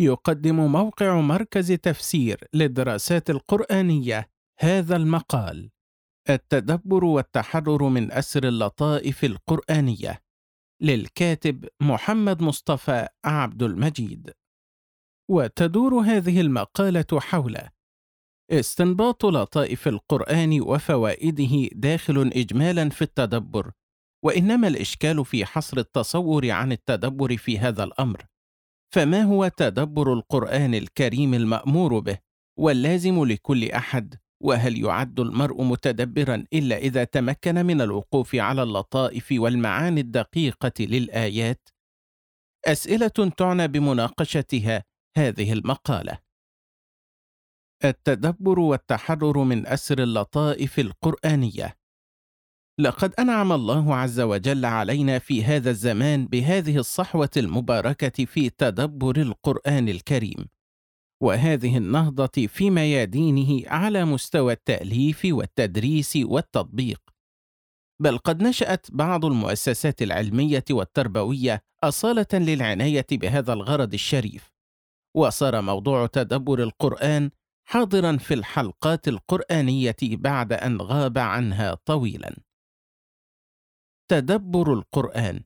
يقدم موقع مركز تفسير للدراسات القرآنية هذا المقال. التدبر والتحرر من أسر اللطائف القرآنية. للكاتب محمد مصطفى عبد المجيد. وتدور هذه المقالة حول استنباط لطائف القرآن وفوائده داخل إجمالا في التدبر وإنما الإشكال في حصر التصور عن التدبر في هذا الأمر. فما هو تدبر القرآن الكريم المأمور به واللازم لكل أحد وهل يعد المرء متدبرا إلا إذا تمكن من الوقوف على اللطائف والمعاني الدقيقة للآيات؟ أسئلة تعنى بمناقشتها هذه المقالة. التدبر والتحرر من أسر اللطائف القرآنية لقد أنعم الله عز وجل علينا في هذا الزمان بهذه الصحوة المباركة في تدبر القرآن الكريم، وهذه النهضة في ميادينه على مستوى التأليف والتدريس والتطبيق. بل قد نشأت بعض المؤسسات العلمية والتربوية أصالة للعناية بهذا الغرض الشريف، وصار موضوع تدبر القرآن حاضرا في الحلقات القرآنية بعد أن غاب عنها طويلا. تدبر القرآن.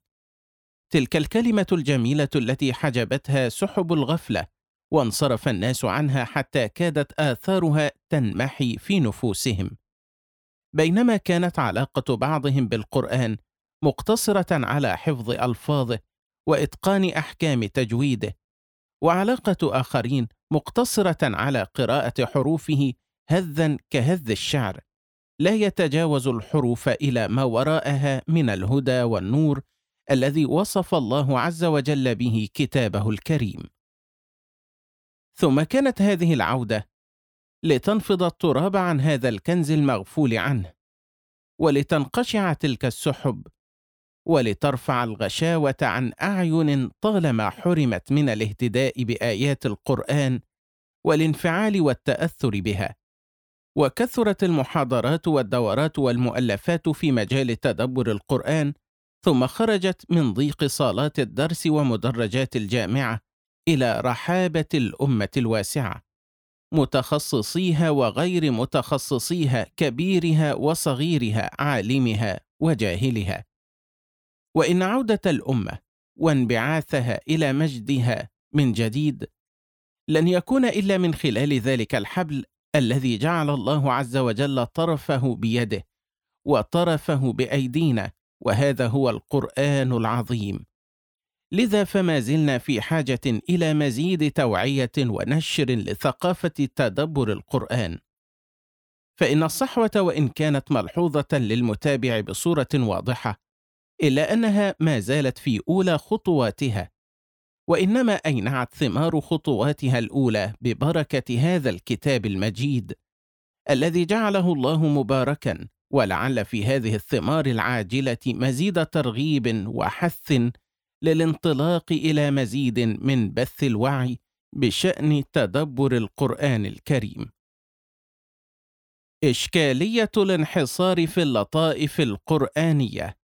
تلك الكلمة الجميلة التي حجبتها سحب الغفلة وانصرف الناس عنها حتى كادت آثارها تنمحي في نفوسهم. بينما كانت علاقة بعضهم بالقرآن مقتصرة على حفظ ألفاظه وإتقان أحكام تجويده وعلاقة آخرين مقتصرة على قراءة حروفه هذا كهذ الشعر. لا يتجاوز الحروف إلى ما وراءها من الهدى والنور الذي وصف الله عز وجل به كتابه الكريم. ثم كانت هذه العودة لتنفض التراب عن هذا الكنز المغفول عنه ولتنقشع تلك السحب ولترفع الغشاوة عن أعين طالما حرمت من الاهتداء بآيات القرآن والانفعال والتأثر بها. وكثرت المحاضرات والدورات والمؤلفات في مجال تدبر القرآن ثم خرجت من ضيق صالات الدرس ومدرجات الجامعة إلى رحابة الأمة الواسعة متخصصيها وغير متخصصيها كبيرها وصغيرها عالمها وجاهلها. وإن عودة الأمة وانبعاثها إلى مجدها من جديد لن يكون إلا من خلال ذلك الحبل الذي جعل الله عز وجل طرفه بيده وطرفه بأيدينا وهذا هو القرآن العظيم. لذا فما زلنا في حاجة إلى مزيد توعية ونشر لثقافة تدبر القرآن. فإن الصحوة وإن كانت ملحوظة للمتابع بصورة واضحة إلا أنها ما زالت في أولى خطواتها. وإنما اينعت ثمار خطواتها الأولى ببركة هذا الكتاب المجيد الذي جعله الله مباركا ولعل في هذه الثمار العاجلة مزيد ترغيب وحث للانطلاق إلى مزيد من بث الوعي بشأن تدبر القرآن الكريم. إشكالية الانحصار في اللطائف القرآنية.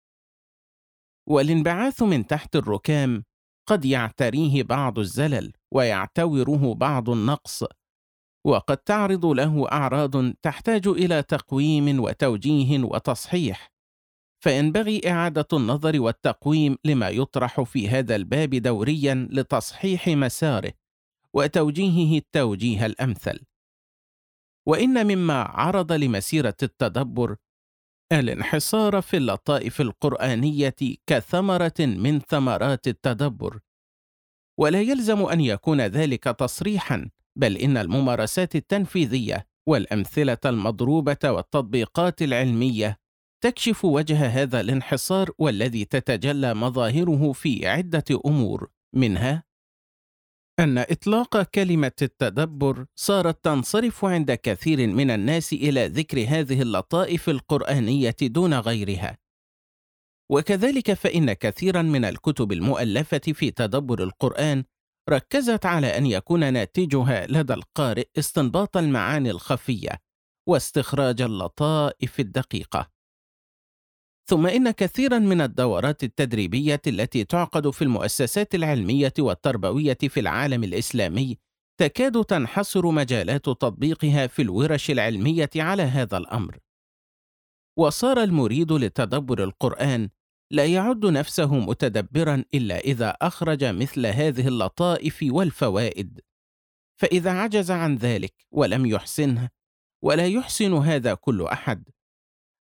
والانبعاث من تحت الركام قد يعتريه بعض الزلل ويعتوره بعض النقص وقد تعرض له أعراض تحتاج إلى تقويم وتوجيه وتصحيح. فينبغي إعادة النظر والتقويم لما يطرح في هذا الباب دوريا لتصحيح مساره وتوجيهه التوجيه الأمثل. وإن مما عرض لمسيرة التدبر الانحصار في اللطائف القرآنية كثمرة من ثمرات التدبر، ولا يلزم أن يكون ذلك تصريحًا، بل إن الممارسات التنفيذية والأمثلة المضروبة والتطبيقات العلمية تكشف وجه هذا الانحصار والذي تتجلى مظاهره في عدة أمور، منها أن إطلاق كلمة التدبر صارت تنصرف عند كثير من الناس إلى ذكر هذه اللطائف القرآنية دون غيرها. وكذلك فإن كثيرا من الكتب المؤلفة في تدبر القرآن ركزت على أن يكون ناتجها لدى القارئ استنباط المعاني الخفية واستخراج اللطائف الدقيقة. ثم إن كثيرا من الدورات التدريبية التي تعقد في المؤسسات العلمية والتربوية في العالم الإسلامي تكاد تنحصر مجالات تطبيقها في الورش العلمية على هذا الأمر. وصار المريد لتدبر القرآن لا يعد نفسه متدبرا إلا إذا أخرج مثل هذه اللطائف والفوائد. فإذا عجز عن ذلك ولم يحسنه ولا يحسن هذا كل أحد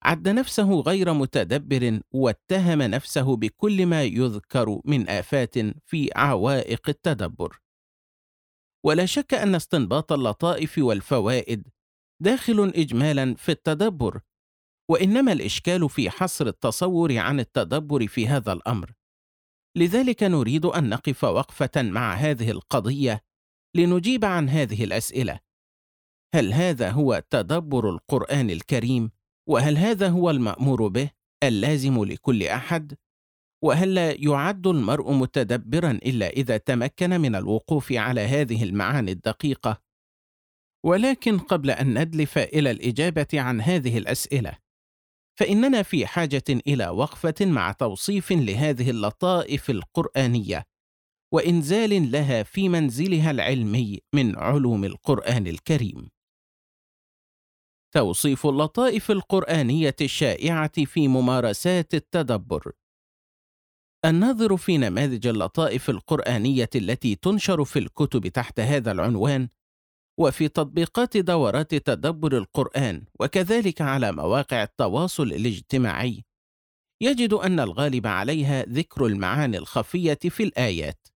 عد نفسه غير متدبر واتهم نفسه بكل ما يذكر من آفات في عوائق التدبر. ولا شك أن استنباط اللطائف والفوائد داخل إجمالا في التدبر، وإنما الإشكال في حصر التصور عن التدبر في هذا الأمر. لذلك نريد أن نقف وقفة مع هذه القضية لنجيب عن هذه الأسئلة: هل هذا هو تدبر القرآن الكريم؟ وهل هذا هو المأمور به اللازم لكل أحد؟ وهل لا يعد المرء متدبرا إلا إذا تمكن من الوقوف على هذه المعاني الدقيقة؟ ولكن قبل أن ندلف إلى الإجابة عن هذه الأسئلة، فإننا في حاجة إلى وقفة مع توصيف لهذه اللطائف القرآنية، وإنزال لها في منزلها العلمي من علوم القرآن الكريم. توصيف اللطائف القرآنية الشائعة في ممارسات التدبر. الناظر في نماذج اللطائف القرآنية التي تنشر في الكتب تحت هذا العنوان، وفي تطبيقات دورات تدبر القرآن، وكذلك على مواقع التواصل الاجتماعي، يجد أن الغالب عليها ذكر المعاني الخفية في الآيات.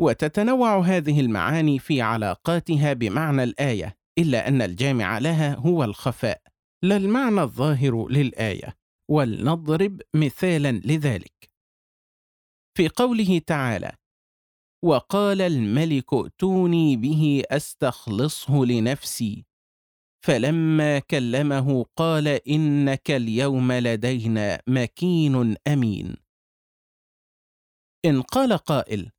وتتنوع هذه المعاني في علاقاتها بمعنى الآية إلا أن الجامع لها هو الخفاء لا المعنى الظاهر للآية ولنضرب مثالا لذلك. في قوله تعالى وقال الملك ائتوني به أستخلصه لنفسي فلما كلمه قال إنك اليوم لدينا مكين أمين. إن قال قائل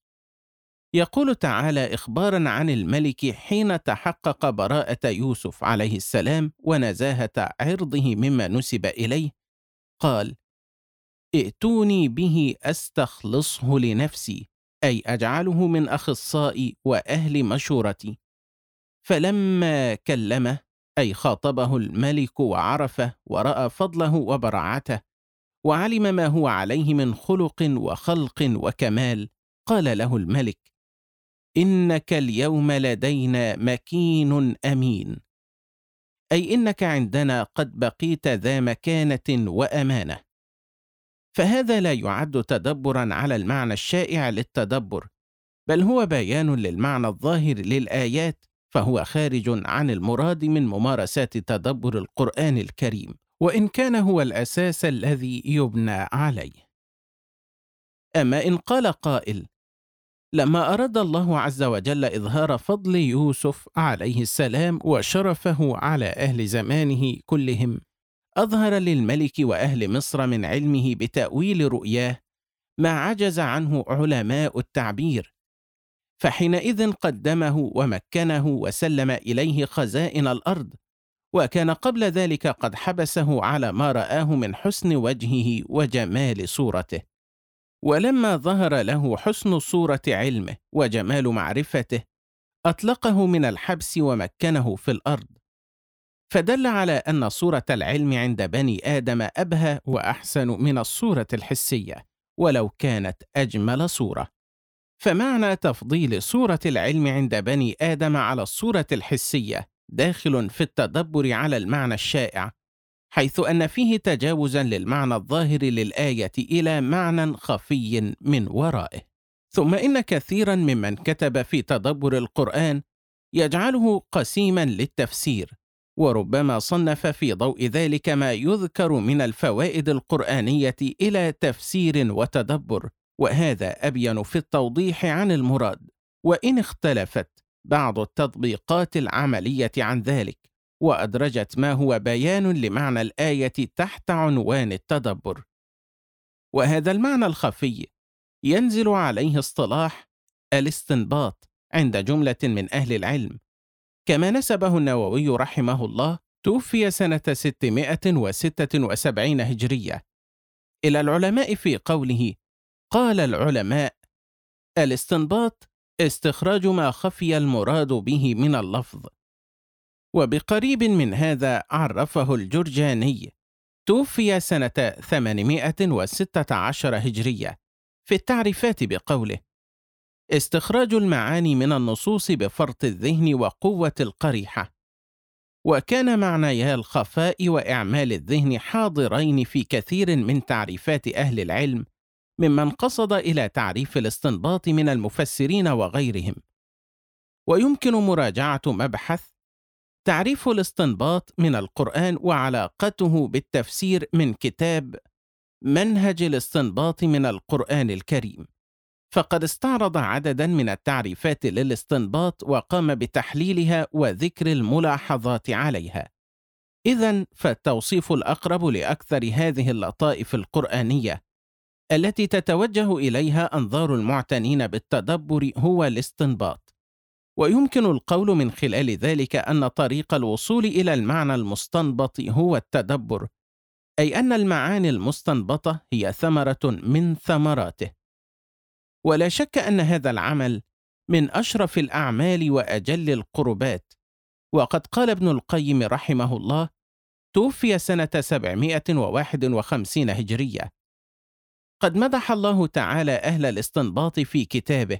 يقول تعالى إخبارا عن الملك حين تحقق براءة يوسف عليه السلام ونزاهة عرضه مما نسب إليه. قال ائتوني به أستخلصه لنفسي أي أجعله من أخصائي وأهل مشورتي. فلما كلمه أي خاطبه الملك وعرفه ورأى فضله وبراعته وعلم ما هو عليه من خلق وخلق وكمال قال له الملك إنك اليوم لدينا مكين أمين. أي إنك عندنا قد بقيت ذا مكانة وأمانة. فهذا لا يعد تدبرا على المعنى الشائع للتدبر بل هو بيان للمعنى الظاهر للآيات فهو خارج عن المراد من ممارسات تدبر القرآن الكريم وإن كان هو الأساس الذي يبنى عليه. أما إن قال قائل لما أراد الله عز وجل إظهار فضل يوسف عليه السلام وشرفه على أهل زمانه كلهم أظهر للملك وأهل مصر من علمه بتأويل رؤياه ما عجز عنه علماء التعبير. فحينئذ قدمه ومكنه وسلم إليه خزائن الأرض وكان قبل ذلك قد حبسه على ما رآه من حسن وجهه وجمال صورته. ولما ظهر له حسن صورة علمه وجمال معرفته أطلقه من الحبس ومكنه في الأرض. فدل على أن صورة العلم عند بني آدم أبهى وأحسن من الصورة الحسية ولو كانت أجمل صورة. فمعنى تفضيل صورة العلم عند بني آدم على الصورة الحسية داخل في التدبر على المعنى الشائع حيث أن فيه تجاوزا للمعنى الظاهر للآية إلى معنى خفي من ورائه. ثم إن كثيرا ممن كتب في تدبر القرآن يجعله قسيما للتفسير وربما صنف في ضوء ذلك ما يذكر من الفوائد القرآنية إلى تفسير وتدبر وهذا أبين في التوضيح عن المراد. وإن اختلفت بعض التطبيقات العملية عن ذلك وأدرجت ما هو بيان لمعنى الآية تحت عنوان التدبر. وهذا المعنى الخفي ينزل عليه اصطلاح الاستنباط عند جملة من أهل العلم. كما نسبه النووي رحمه الله توفي سنة 676 هجرية. إلى العلماء في قوله قال العلماء الاستنباط استخراج ما خفي المراد به من اللفظ وبقريب من هذا عرفه الجرجاني. توفي سنة 816 هجرية. في التعريفات بقوله استخراج المعاني من النصوص بفرط الذهن وقوة القريحة. وكان معنيا الخفاء وإعمال الذهن حاضرين في كثير من تعريفات أهل العلم ممن قصد إلى تعريف الاستنباط من المفسرين وغيرهم. ويمكن مراجعة مبحث تعريف الاستنباط من القرآن وعلاقته بالتفسير من كتاب منهج الاستنباط من القرآن الكريم. فقد استعرض عددا من التعريفات للاستنباط وقام بتحليلها وذكر الملاحظات عليها. اذا فالتوصيف الأقرب لأكثر هذه اللطائف القرآنية التي تتوجه إليها أنظار المعتنين بالتدبر هو الاستنباط. ويمكن القول من خلال ذلك أن طريق الوصول إلى المعنى المستنبط هو التدبر أي أن المعاني المستنبطة هي ثمرة من ثمراته. ولا شك أن هذا العمل من أشرف الأعمال وأجل القربات. وقد قال ابن القيم رحمه الله توفي سنة 751 هجرية. قد مدح الله تعالى أهل الاستنباط في كتابه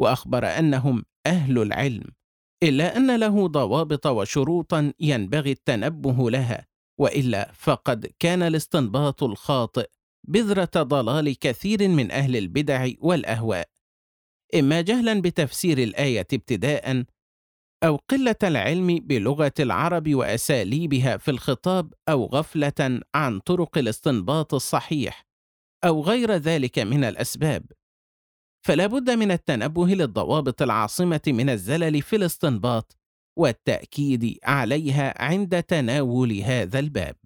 وأخبر أنهم أهل العلم إلا أن له ضوابط وشروطا ينبغي التنبه لها وإلا فقد كان الاستنباط الخاطئ بذرة ضلال كثير من أهل البدع والأهواء. إما جهلا بتفسير الآية ابتداء أو قلة العلم بلغة العرب وأساليبها في الخطاب أو غفلة عن طرق الاستنباط الصحيح أو غير ذلك من الأسباب. فلا بد من التنبه للضوابط العاصمة من الزلل في الاستنباط والتأكيد عليها عند تناول هذا الباب.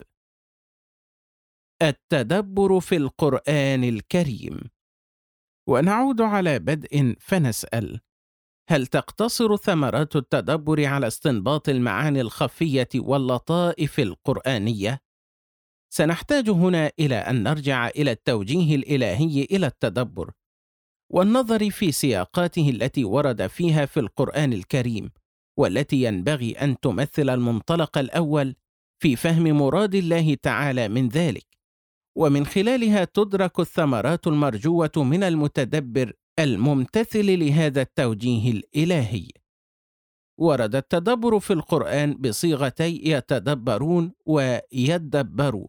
التدبر في القرآن الكريم. ونعود على بدء فنسأل. هل تقتصر ثمرات التدبر على استنباط المعاني الخفية واللطائف القرآنية؟ سنحتاج هنا إلى أن نرجع إلى التوجيه الإلهي إلى التدبر. والنظر في سياقاته التي ورد فيها في القرآن الكريم والتي ينبغي أن تمثل المنطلق الأول في فهم مراد الله تعالى من ذلك. ومن خلالها تدرك الثمرات المرجوة من المتدبر الممتثل لهذا التوجيه الإلهي. ورد التدبر في القرآن بصيغتي يتدبرون ويدبروا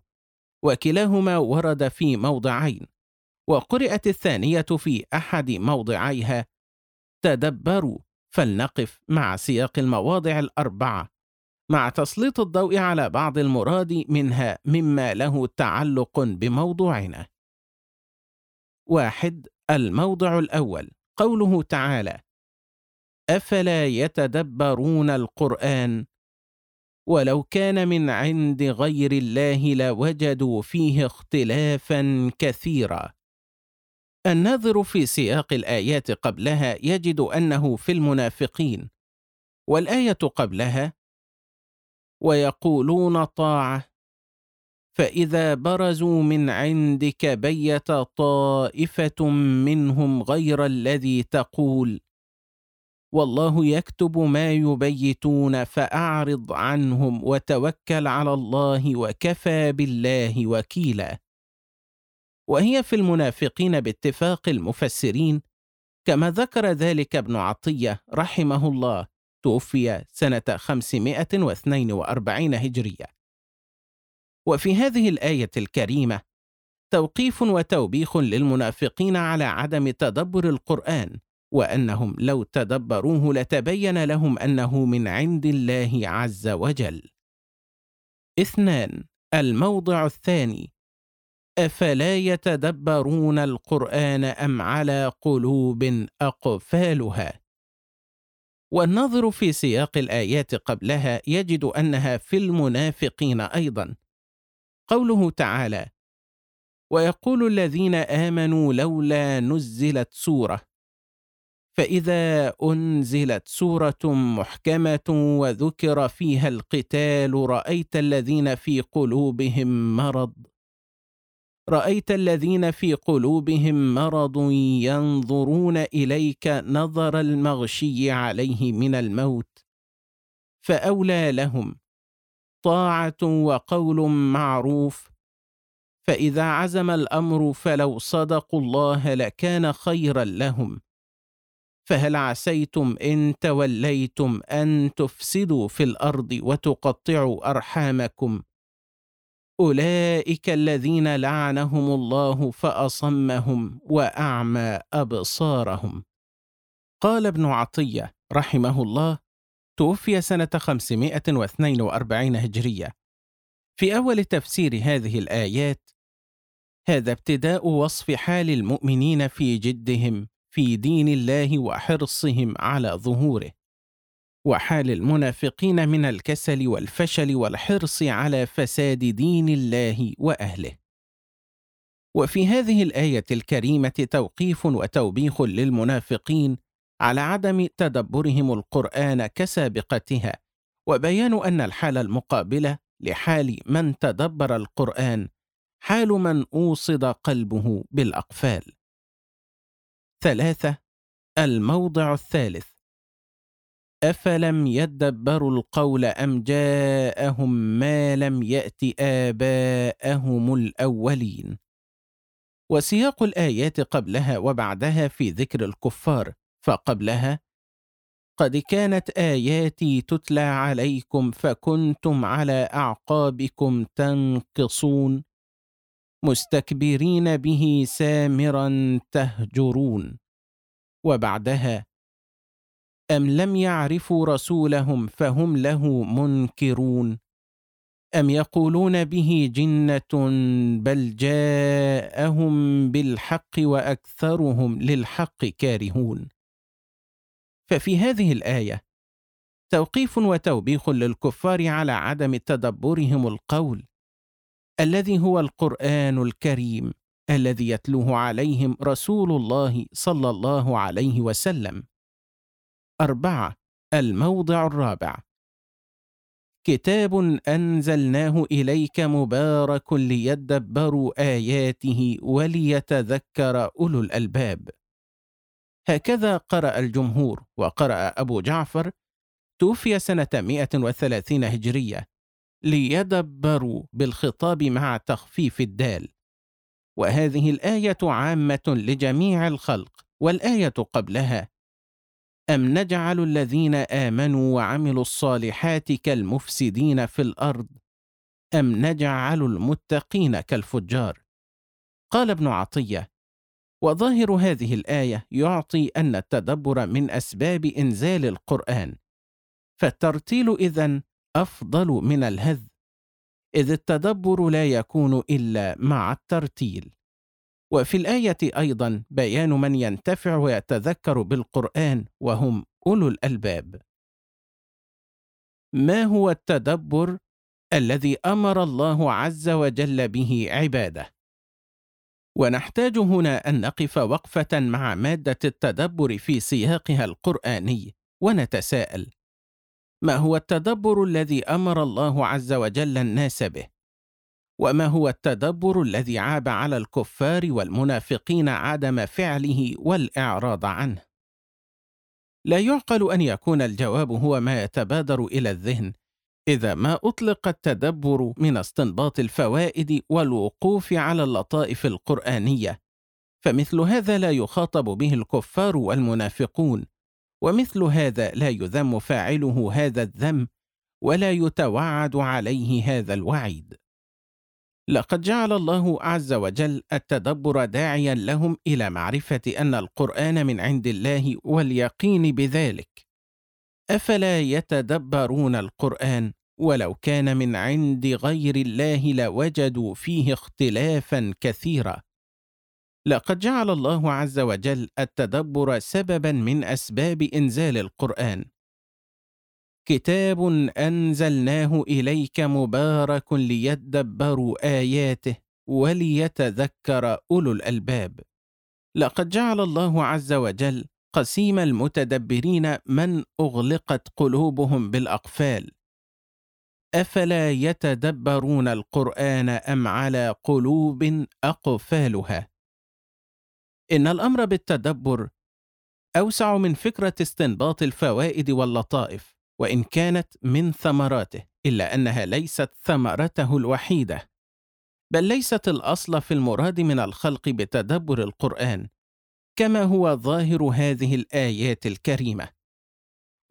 وكلاهما ورد في موضعين. وقرات الثانية في أحد موضعيها تدبروا فلنقف مع سياق المواضع الأربعة مع تسليط الضوء على بعض المراد منها مما له تعلق بموضوعنا. واحد الموضع الأول قوله تعالى: أفلا يتدبرون القرآن ولو كان من عند غير الله لوجدوا فيه اختلافا كثيرا. الناظر في سياق الآيات قبلها يجد أنه في المنافقين، والآية قبلها ويقولون طاعة فإذا برزوا من عندك بيت طائفة منهم غير الذي تقول والله يكتب ما يبيتون فأعرض عنهم وتوكل على الله وكفى بالله وكيلا. وهي في المنافقين باتفاق المفسرين كما ذكر ذلك ابن عطية رحمه الله توفي سنة 542 هجرية. وفي هذه الآية الكريمة توقيف وتوبيخ للمنافقين على عدم تدبر القرآن، وأنهم لو تدبروه لتبين لهم أنه من عند الله عز وجل. اثنان: الموضع الثاني: أفلا يتدبرون القرآن أم على قلوب أقفالها؟ والناظر في سياق الآيات قبلها يجد أنها في المنافقين أيضا قوله تعالى ويقول الذين آمنوا لولا نزلت سورة فإذا أنزلت سورة محكمة وذكر فيها القتال رأيت الذين في قلوبهم مرض رأيت الذين في قلوبهم مرض ينظرون إليك نظر المغشي عليه من الموت فأولى لهم طاعة وقول معروف فإذا عزم الأمر فلو صدقوا الله لكان خيرا لهم. فهل عسيتم إن توليتم أن تفسدوا في الأرض وتقطعوا أرحامكم؟ أولئك الذين لعنهم الله فأصمهم وأعمى أبصارهم. قال ابن عطية رحمه الله توفي سنة 542 هجرية. في أول تفسير هذه الآيات هذا ابتداء وصف حال المؤمنين في جدهم في دين الله وحرصهم على ظهوره. وحال المنافقين من الكسل والفشل والحرص على فساد دين الله وأهله. وفي هذه الآية الكريمة توقيف وتوبيخ للمنافقين على عدم تدبرهم القرآن كسابقتها وبيان أن الحال المقابلة لحال من تدبر القرآن حال من أوصد قلبه بالأقفال. ثلاثة الموضع الثالث. أفلم يدبروا القول أم جاءهم ما لم يأت آباءهم الأولين؟ وسياق الآيات قبلها وبعدها في ذكر الكفار فقبلها قد كانت آياتي تتلى عليكم فكنتم على أعقابكم تنقصون مستكبرين به سامرا تهجرون. وبعدها أم لم يعرفوا رسولهم فهم له منكرون؟ أم يقولون به جنة بل جاءهم بالحق وأكثرهم للحق كارهون؟ ففي هذه الآية توقيف وتوبيخ للكفار على عدم تدبرهم القول الذي هو القرآن الكريم الذي يتلوه عليهم رسول الله صلى الله عليه وسلم. أربعة الموضع الرابع. كتاب أنزلناه إليك مبارك ليدبروا آياته وليتذكر أولو الألباب. هكذا قرأ الجمهور وقرأ أبو جعفر توفي سنة 130 هجرية. ليدبروا بالخطاب مع تخفيف الدال. وهذه الآية عامة لجميع الخلق والآية قبلها أم نجعل الذين آمنوا وعملوا الصالحات كالمفسدين في الأرض؟ أم نجعل المتقين كالفجار؟ قال ابن عطية وظاهر هذه الآية يعطي أن التدبر من أسباب إنزال القرآن. فالترتيل إذن أفضل من الهذ إذ التدبر لا يكون إلا مع الترتيل. وفي الآية أيضا بيان من ينتفع ويتذكر بالقرآن وهم أولو الألباب. ما هو التدبر الذي أمر الله عز وجل به عباده؟ ونحتاج هنا أن نقف وقفة مع مادة التدبر في سياقها القرآني ونتساءل: ما هو التدبر الذي أمر الله عز وجل الناس به؟ وما هو التدبر الذي عاب على الكفار والمنافقين عدم فعله والإعراض عنه؟ لا يعقل أن يكون الجواب هو ما يتبادر إلى الذهن إذا ما أطلق التدبر من استنباط الفوائد والوقوف على اللطائف القرآنية فمثل هذا لا يخاطب به الكفار والمنافقون ومثل هذا لا يذم فاعله هذا الذم ولا يتوعد عليه هذا الوعيد. لقد جعل الله عز وجل التدبر داعيا لهم إلى معرفة أن القرآن من عند الله واليقين بذلك. أفلا يتدبرون القرآن؟ ولو كان من عند غير الله لوجدوا فيه اختلافا كثيرا. لقد جعل الله عز وجل التدبر سببا من أسباب إنزال القرآن. كتاب أنزلناه إليك مبارك ليدبروا آياته وليتذكر أولو الألباب. لقد جعل الله عز وجل قسيم المتدبرين من أغلقت قلوبهم بالأقفال. أفلا يتدبرون القرآن أم على قلوب أقفالها؟ إن الأمر بالتدبر أوسع من فكرة استنباط الفوائد واللطائف. وإن كانت من ثمراته إلا أنها ليست ثمرته الوحيدة بل ليست الأصل في المراد من الخلق بتدبر القرآن كما هو ظاهر هذه الآيات الكريمة.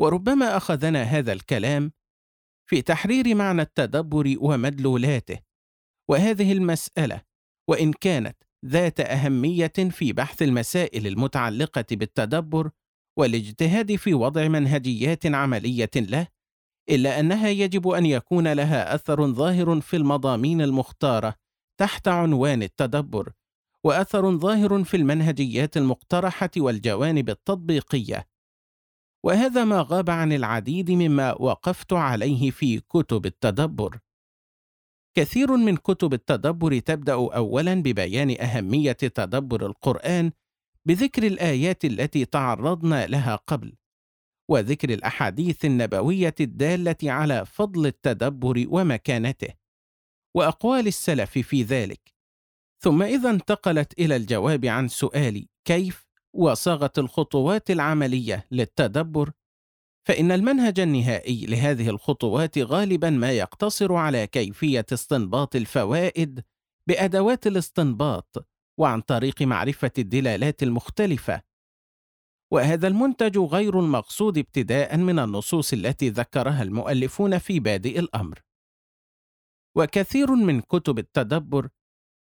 وربما أخذنا هذا الكلام في تحرير معنى التدبر ومدلولاته وهذه المسألة وإن كانت ذات أهمية في بحث المسائل المتعلقة بالتدبر والاجتهاد في وضع منهجيات عملية له إلا أنها يجب أن يكون لها أثر ظاهر في المضامين المختارة تحت عنوان التدبر وأثر ظاهر في المنهجيات المقترحة والجوانب التطبيقية. وهذا ما غاب عن العديد مما وقفت عليه في كتب التدبر. كثير من كتب التدبر تبدأ اولا ببيان أهمية تدبر القرآن بذكر الآيات التي تعرضنا لها قبل وذكر الأحاديث النبوية الدالة على فضل التدبر ومكانته وأقوال السلف في ذلك. ثم إذا انتقلت إلى الجواب عن سؤال كيف وصاغه الخطوات العملية للتدبر فإن المنهج النهائي لهذه الخطوات غالبا ما يقتصر على كيفية استنباط الفوائد بأدوات الاستنباط وعن طريق معرفة الدلالات المختلفة. وهذا المنتج غير المقصود ابتداء من النصوص التي ذكرها المؤلفون في بادئ الأمر. وكثير من كتب التدبر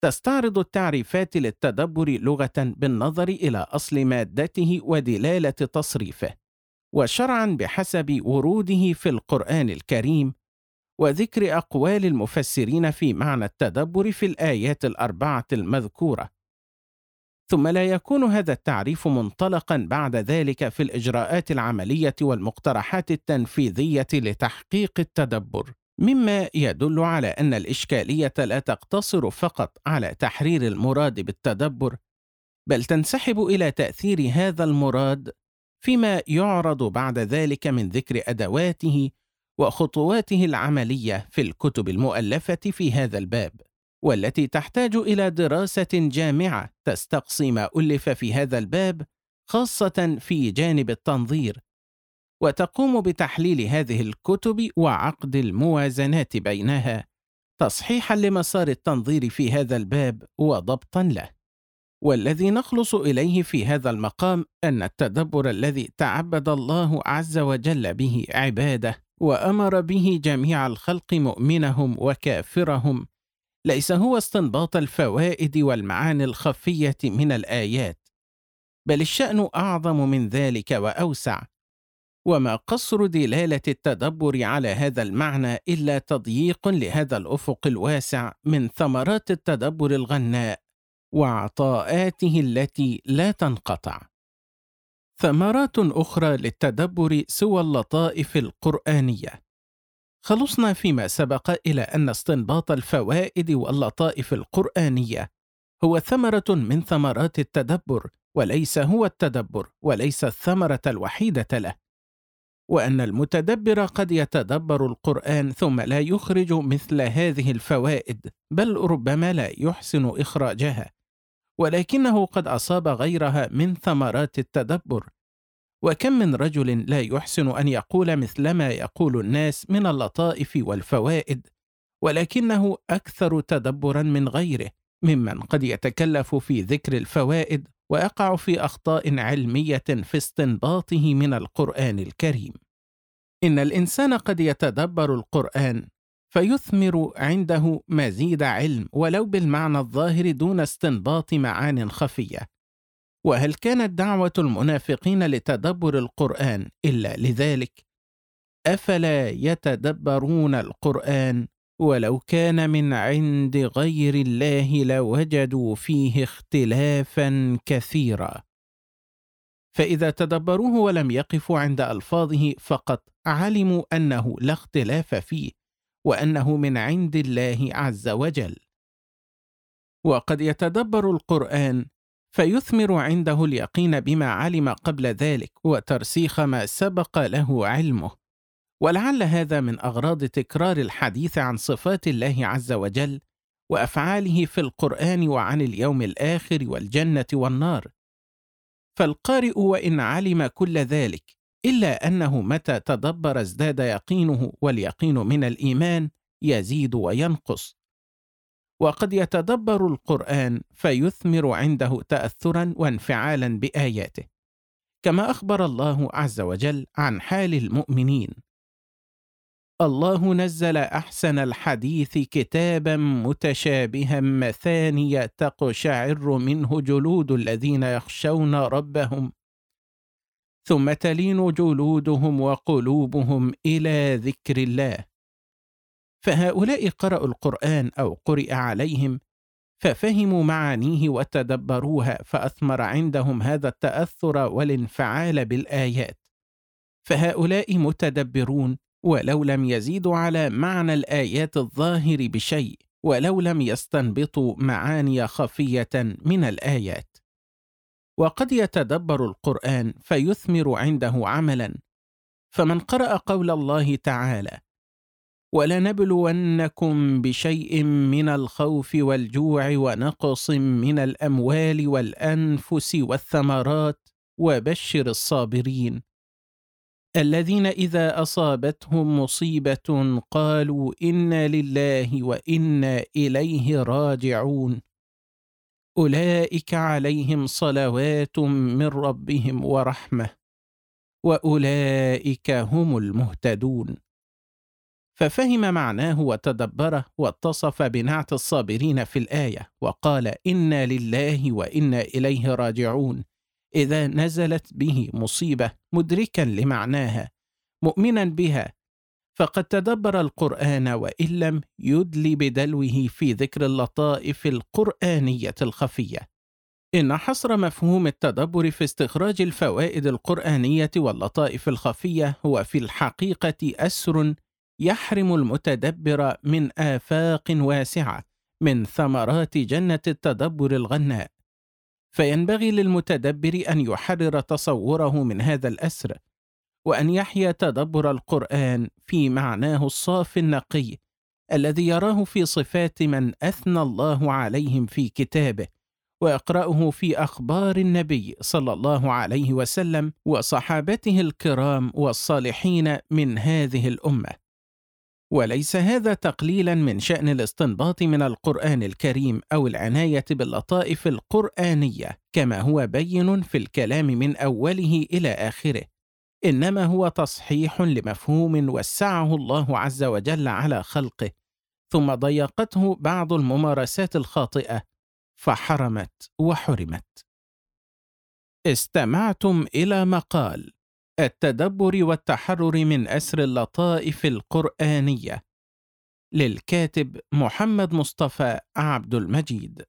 تستعرض التعريفات للتدبر لغة بالنظر إلى أصل مادته ودلالة تصريفه وشرعا بحسب وروده في القرآن الكريم وذكر أقوال المفسرين في معنى التدبر في الآيات الأربعة المذكورة. ثم لا يكون هذا التعريف منطلقا بعد ذلك في الإجراءات العملية والمقترحات التنفيذية لتحقيق التدبر. مما يدل على أن الإشكالية لا تقتصر فقط على تحرير المراد بالتدبر بل تنسحب إلى تأثير هذا المراد فيما يعرض بعد ذلك من ذكر أدواته وخطواته العملية في الكتب المؤلفة في هذا الباب. والتي تحتاج إلى دراسة جامعة تستقصي ما ألف في هذا الباب خاصة في جانب التنظير. وتقوم بتحليل هذه الكتب وعقد الموازنات بينها تصحيحا لمسار التنظير في هذا الباب وضبطا له. والذي نخلص إليه في هذا المقام أن التدبر الذي تعبد الله عز وجل به عباده وأمر به جميع الخلق مؤمنهم وكافرهم ليس هو استنباط الفوائد والمعاني الخفية من الآيات بل الشأن أعظم من ذلك وأوسع. وما قصر دلالة التدبر على هذا المعنى إلا تضييق لهذا الأفق الواسع من ثمرات التدبر الغناء وعطاءاته التي لا تنقطع. ثمرات أخرى للتدبر سوى اللطائف القرآنية. خلصنا فيما سبق إلى أن استنباط الفوائد واللطائف القرآنية. هو ثمرة من ثمرات التدبر وليس هو التدبر وليس الثمرة الوحيدة له. وأن المتدبر قد يتدبر القرآن ثم لا يخرج مثل هذه الفوائد بل ربما لا يحسن إخراجها. ولكنه قد أصاب غيرها من ثمرات التدبر. وكم من رجل لا يحسن أن يقول مثل ما يقول الناس من اللطائف والفوائد ولكنه أكثر تدبرا من غيره ممن قد يتكلف في ذكر الفوائد ويقع في أخطاء علمية في استنباطه من القرآن الكريم. إن الإنسان قد يتدبر القرآن فيثمر عنده مزيد علم ولو بالمعنى الظاهر دون استنباط معان خفية. وهل كانت دعوة المنافقين لتدبر القرآن إلا لذلك؟ أفلا يتدبرون القرآن ولو كان من عند غير الله لوجدوا فيه اختلافا كثيرا. فإذا تدبروه ولم يقفوا عند ألفاظه فقط علموا أنه لا اختلاف فيه وأنه من عند الله عز وجل. وقد يتدبر القرآن فيثمر عنده اليقين بما علم قبل ذلك وترسيخ ما سبق له علمه. ولعل هذا من أغراض تكرار الحديث عن صفات الله عز وجل وأفعاله في القرآن وعن اليوم الآخر والجنة والنار. فالقارئ وإن علم كل ذلك إلا أنه متى تدبر ازداد يقينه واليقين من الإيمان يزيد وينقص. وقد يتدبر القرآن فيثمر عنده تاثرا وانفعالا بآياته كما أخبر الله عز وجل عن حال المؤمنين. الله نزل أحسن الحديث كتابا متشابها مثاني تقشعر منه جلود الذين يخشون ربهم ثم تلين جلودهم وقلوبهم إلى ذكر الله. فهؤلاء قرأوا القرآن أو قرئ عليهم ففهموا معانيه وتدبروها فأثمر عندهم هذا التأثر والانفعال بالآيات. فهؤلاء متدبرون ولو لم يزيدوا على معنى الآيات الظاهر بشيء ولو لم يستنبطوا معاني خفية من الآيات. وقد يتدبر القرآن فيثمر عنده عملا. فمن قرأ قول الله تعالى ولنبلونكم بشيء من الخوف والجوع ونقص من الأموال والأنفس والثمرات وبشر الصابرين. الذين إذا أصابتهم مصيبة قالوا إنا لله وأنا إليه راجعون. أولئك عليهم صلوات من ربهم ورحمة وأولئك هم المهتدون. ففهم معناه وتدبره واتصف بنعت الصابرين في الآية وقال إنا لله وإنا إليه راجعون. إذا نزلت به مصيبة مدركا لمعناها مؤمنا بها. فقد تدبر القرآن وإن لم يدل بدلوه في ذكر اللطائف القرآنية الخفية. إن حصر مفهوم التدبر في استخراج الفوائد القرآنية واللطائف الخفية هو في الحقيقة أسر يحرم المتدبر من آفاق واسعة من ثمرات جنة التدبر الغناء. فينبغي للمتدبر أن يحرر تصوره من هذا الأسر وأن يحيا تدبر القرآن في معناه الصافي النقي الذي يراه في صفات من أثنى الله عليهم في كتابه ويقرأه في أخبار النبي صلى الله عليه وسلم وصحابته الكرام والصالحين من هذه الأمة. وليس هذا تقليلا من شأن الاستنباط من القرآن الكريم أو العناية باللطائف القرآنية كما هو بين في الكلام من أوله إلى آخره. إنما هو تصحيح لمفهوم وسعه الله عز وجل على خلقه ثم ضيقته بعض الممارسات الخاطئة فحرمت وحرمت. استمعتم إلى مقال التدبر والتحرر من أسر اللطائف القرآنية. للكاتب محمد مصطفى عبد المجيد.